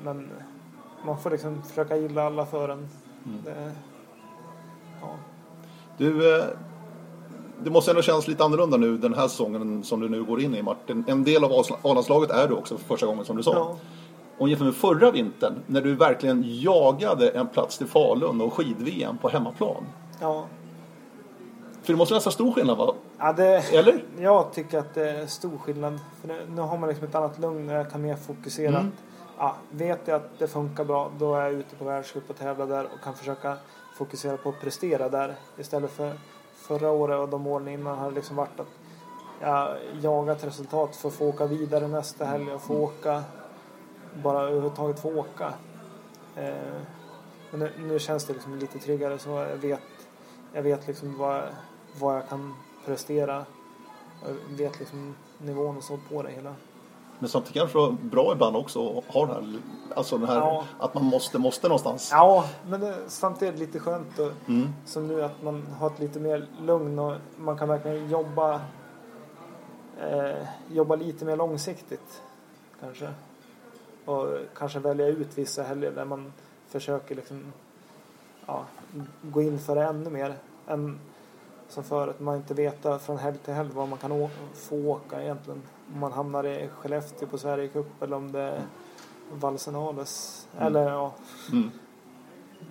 men man får liksom försöka gilla alla fören. Det, ja. Du, eh, det måste ändå kännas lite annorlunda nu den här säsongen som du nu går in i Martin. En del av A-landslaget är du också för första gången som du sa. Ja. Och jämfört med förra vintern när du verkligen jagade en plats till Falun och skid-VM på hemmaplan. ja. För det måste vara ganska stor skillnad va? Ja, det, Eller? Jag tycker att det är stor skillnad. För nu, nu har man liksom ett annat lugn och jag kan mer fokusera. Mm. Ja, vet jag att det funkar bra då är jag ute på världscup och tävlar där och kan försöka fokusera på att prestera där. Istället för förra året och de åren innan har det liksom varit att jag jagat resultat för att få åka vidare nästa helg och få åka. Bara överhuvudtaget få åka. Eh, men nu, nu känns det liksom lite tryggare så jag vet, jag vet liksom vad, vad jag kan prestera. Jag vet liksom nivån och så på det hela. Men samtidigt kanske det bra ibland också att ha den här, alltså den här Ja. att man måste, måste någonstans. Ja, men det, samtidigt lite skönt och, Mm. som nu att man har ett lite mer lugn och man kan verkligen jobba eh, jobba lite mer långsiktigt kanske. Och kanske välja ut vissa helger där man försöker liksom, ja, gå in för det ännu mer än som förut. Man inte veta från helg till helg var man kan å- få åka egentligen. Om man hamnar i Skellefteå på Sverigecup eller om det är Valsenales eller ja, Mm.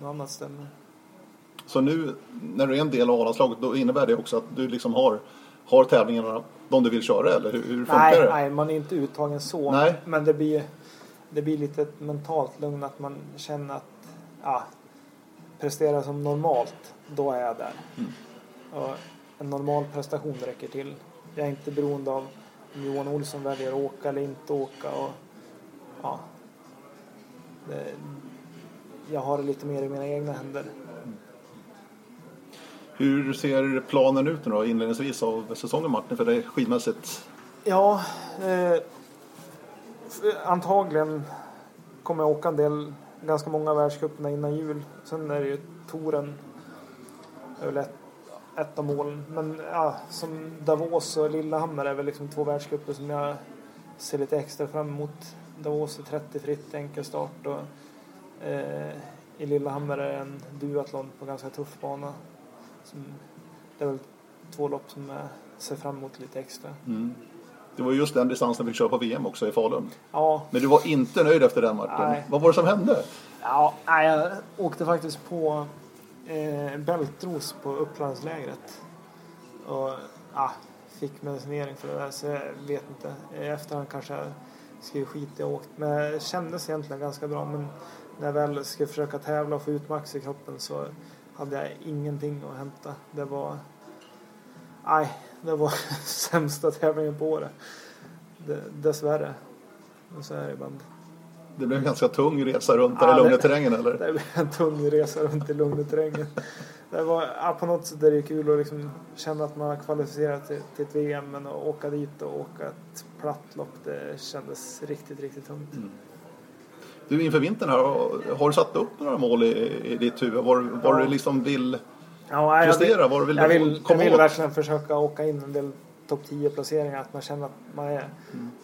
något annat ställe. Så nu när du är en del av A-landslaget då innebär det också att du liksom har, har tävlingarna de du vill köra eller hur, hur funkar Nej, det? nej, man är inte uttagen så. Nej. Men det blir, det blir lite ett mentalt lugn att man känner att ja, prestera som normalt, då är jag där. Mm. Och en normal prestation räcker till. Jag är inte beroende av om Johan Olsson väljer att åka eller inte åka. Och, ja, det, jag har det lite mer i mina egna händer. Hur ser planen ut nu då inledningsvis av säsongen Martin för dig skidmässigt? Ja, eh, antagligen kommer jag åka en del, ganska många världscuperna innan jul. Sen är det ju touren, är väl ett, ett av målen. Men ja, som Davos och Lillehammer är väl liksom två världscuper som jag ser lite extra fram emot. Davos är 30 fritt enkelstart och eh, i Lillehammer är det en duathlon på ganska tuff bana. Som, det är väl två lopp som jag ser fram emot lite extra. Mm. Det var just den distansen vi fick köra på VM också i Falun. Ja, Men du var inte nöjd efter den. Nej. Vad var det som hände? Ja, nej, jag åkte faktiskt på eh, bältros på Upplandslägret. Och ja, fick medicinering för det där så jag vet inte. I efterhand kanske jag skrev skit i att åkt. Men det kändes egentligen ganska bra. Men när jag väl skulle försöka tävla och få ut max i kroppen så hade jag ingenting att hämta. Det var... Nej, det var sämsta tävlingen på året. Det, dessvärre. Och så är det ibland. Det blev en ganska tung resa runt Ja, där i lugna terrängen eller? Det blev en tung resa runt i lugna terrängen. Det var, ja, på något sätt är det kul att liksom känna att man har kvalificerat till, till ett VM men att åka dit och åka ett platt lopp det kändes riktigt, riktigt tungt. Du inför vintern här, har du satt upp några mål i, i ditt huvud? Var, var Ja. du liksom vill Ja, jag, prestera? Vad du vill jag vill, jag komma vill åt? verkligen försöka åka in en del topp 10 placeringar. Att man känner att man är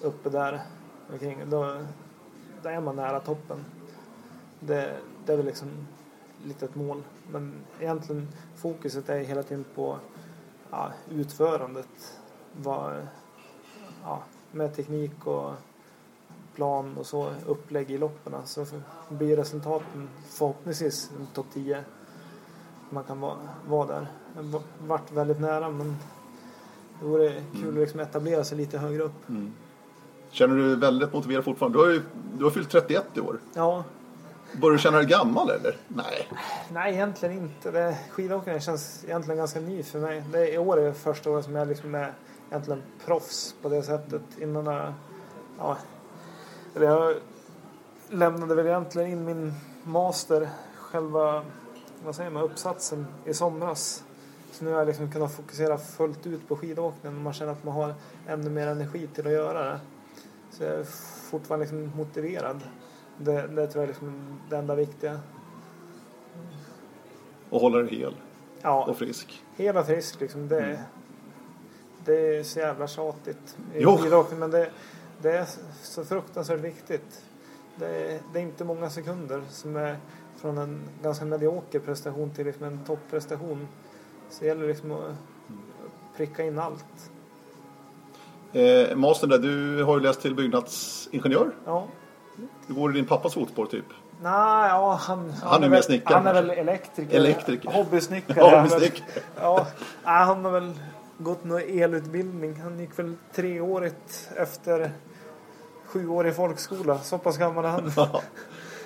uppe där. Omkring. Då, då är man nära toppen. Det, det är väl liksom lite ett mål. Men egentligen fokuset är hela tiden på ja, utförandet. Var, ja, med teknik och plan och så upplägg i loppen. Så blir resultaten förhoppningsvis en topp 10 man kan vara, vara där. Jag har varit väldigt nära men det vore kul att liksom etablera sig lite högre upp. Mm. Känner du dig väldigt motiverad fortfarande? Du har ju du har fyllt 31 i år. Ja, Börjar du känna dig gammal eller? Nej. nej egentligen inte. Det, skidåkningen känns egentligen ganska ny för mig. Det är, I år är det första året som jag liksom är egentligen proffs på det sättet. Innan jag, ja, eller jag lämnade väl egentligen in min master, själva vad säger man, uppsatsen i somras. Så nu har jag liksom kunnat fokusera fullt ut på skidåkningen och man känner att man har ännu mer energi till att göra det. Så jag är fortfarande liksom motiverad. Det, det tror jag är liksom det enda viktiga. Och hålla dig hel Ja, och frisk. hela frisk liksom. Det, Mm. det är så jävla tjatigt i skidåkning men det, det är så fruktansvärt viktigt. Det är, det är inte många sekunder som är från en ganska medioker prestation till liksom en topprestation. Så det gäller liksom att pricka in allt. Eh, mastern där, du har ju läst till byggnadsingenjör. Ja. Du går i din pappas fotspår typ. Nej, ja, han, Han är väl- snickare Han är väl elektriker. Elektriker. Hobbysnickare. Ja, han hobbysnickare. Ja, han har väl gått någon elutbildning. Han gick väl treårigt efter sjuårig folkskola. Så pass gammal är han.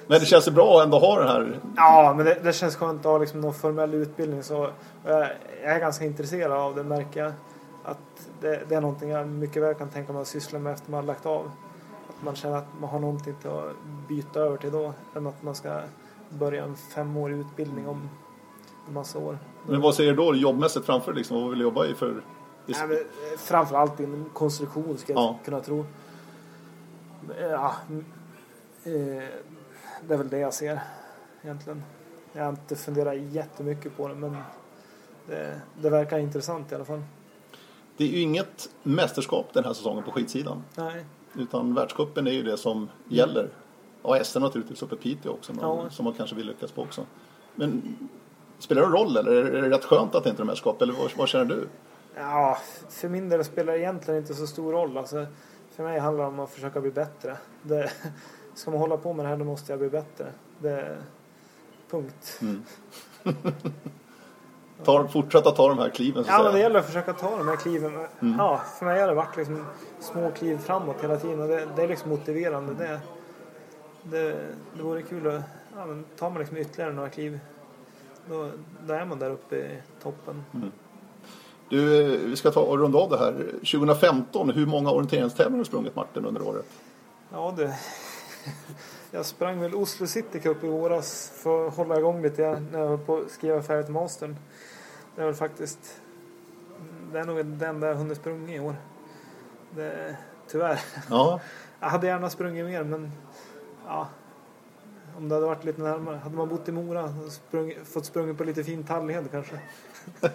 Men det känns ju bra att ändå ha den här. Ja, men det, det känns skönt att ha liksom någon formell utbildning. Så jag, jag är ganska intresserad av det märker jag. Att det, det är någonting jag mycket väl kan tänka mig att syssla med efter man har lagt av. Att man känner att man har någonting till att byta över till då. Än att man ska börja en femårig utbildning om en massa år. Men vad ser du då jobbmässigt framför? Liksom? Vad vill du jobba i för? Nej, men, framförallt inom konstruktion ska jag Ja. kunna tro. Ja, eh, det är väl det jag ser egentligen. Jag har inte funderat jättemycket på det men det, det verkar intressant i alla fall. Det är ju inget mästerskap den här säsongen på skidsidan. Nej, Utan världscupen är ju det som gäller. Ja, SM naturligtvis uppe i Piteå också, men, Ja. som man kanske vill lyckas på också. Men spelar det roll eller är det, rätt skönt att det inte är mästerskap? Eller vad, vad känner du? Ja, för min del spelar det egentligen inte så stor roll. Alltså, för mig handlar det om att försöka bli bättre. Det, ska man hålla på med det här då måste jag bli bättre. Det, punkt. Tar, fortsätta ta de här kliven så Ja, men det säga. gäller att försöka ta de här kliven. Ja, för mig har det varit liksom små kliv framåt hela tiden och det, det är liksom motiverande. Det, det, det vore kul att ja, men tar man liksom ytterligare några kliv då, då är man där uppe i toppen. Du, eh, vi ska ta och runda av det här. 2015, hur många orienteringstävlingar har du sprungit Martin under året? Ja du. Jag sprang väl Oslo City Cup i våras för att hålla igång lite när jag höll på att skriva färdigt mastern. Det är väl faktiskt det är nog den där jag hunnit sprungit i år. Det, tyvärr. Ja, Jag hade gärna sprungit mer men ja. Om det hade varit lite närmare. Hade man bott i Mora och sprung, fått sprungit på lite fin tallhed kanske.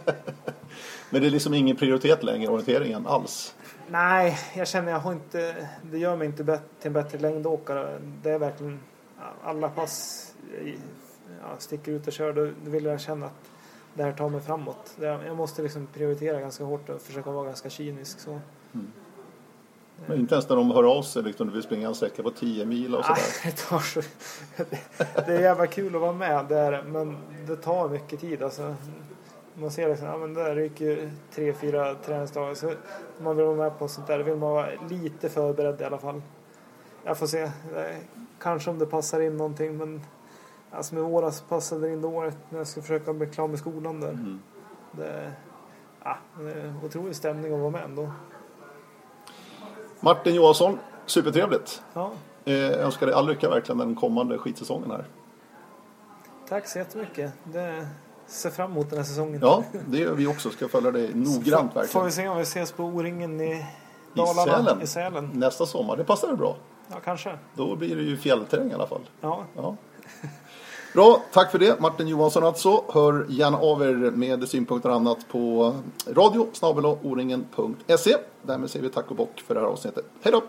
men det är liksom ingen prioritet längre, orienteringen alls. Nej, jag känner jag har inte, det gör mig inte till en bättre längdåkare. Det är verkligen alla pass ja, sticker ut och kör. Då vill jag känna att det här tar mig framåt. Det- Jag måste liksom prioritera ganska hårt och försöka vara ganska kynisk. Så. Men inte ens när de hör av sig, liksom, du vill springa en sträcka på 10 mil och sådär. Nej, det, tar så, det är jävla kul att vara med där men det tar mycket tid. Alltså, man ser liksom, ja men där ryker tre, fyra träningsdagar. Så man vill vara med på sånt där. Vill man vara lite förberedd i alla fall. Jag får se. Eh, Kanske om det passar in någonting men alltså med våras passade det in dåligt när jag ska försöka bli klar med skolan där. Mm. Det, ja, det otrolig stämning att vara med ändå. Martin Johansson, supertrevligt. Ja, Eh, Jag önskar dig all lycka verkligen den kommande skidsäsongen här. tack så jättemycket. Det ser fram emot den här säsongen. Ja, det gör vi också. Ska följa dig noggrant Får vi verkligen. se om vi ses på O-ringen i Dalarna. Sälen. I Sälen. Nästa sommar, det passar bra. Ja, kanske. Då blir det ju fjällterräng i alla fall. Ja, Ja. Bra, tack för det. Martin Johansson alltså. Hör gärna av er med synpunkter och annat på radio Därmed säger vi tack och bock för det här avsnittet. Hej då!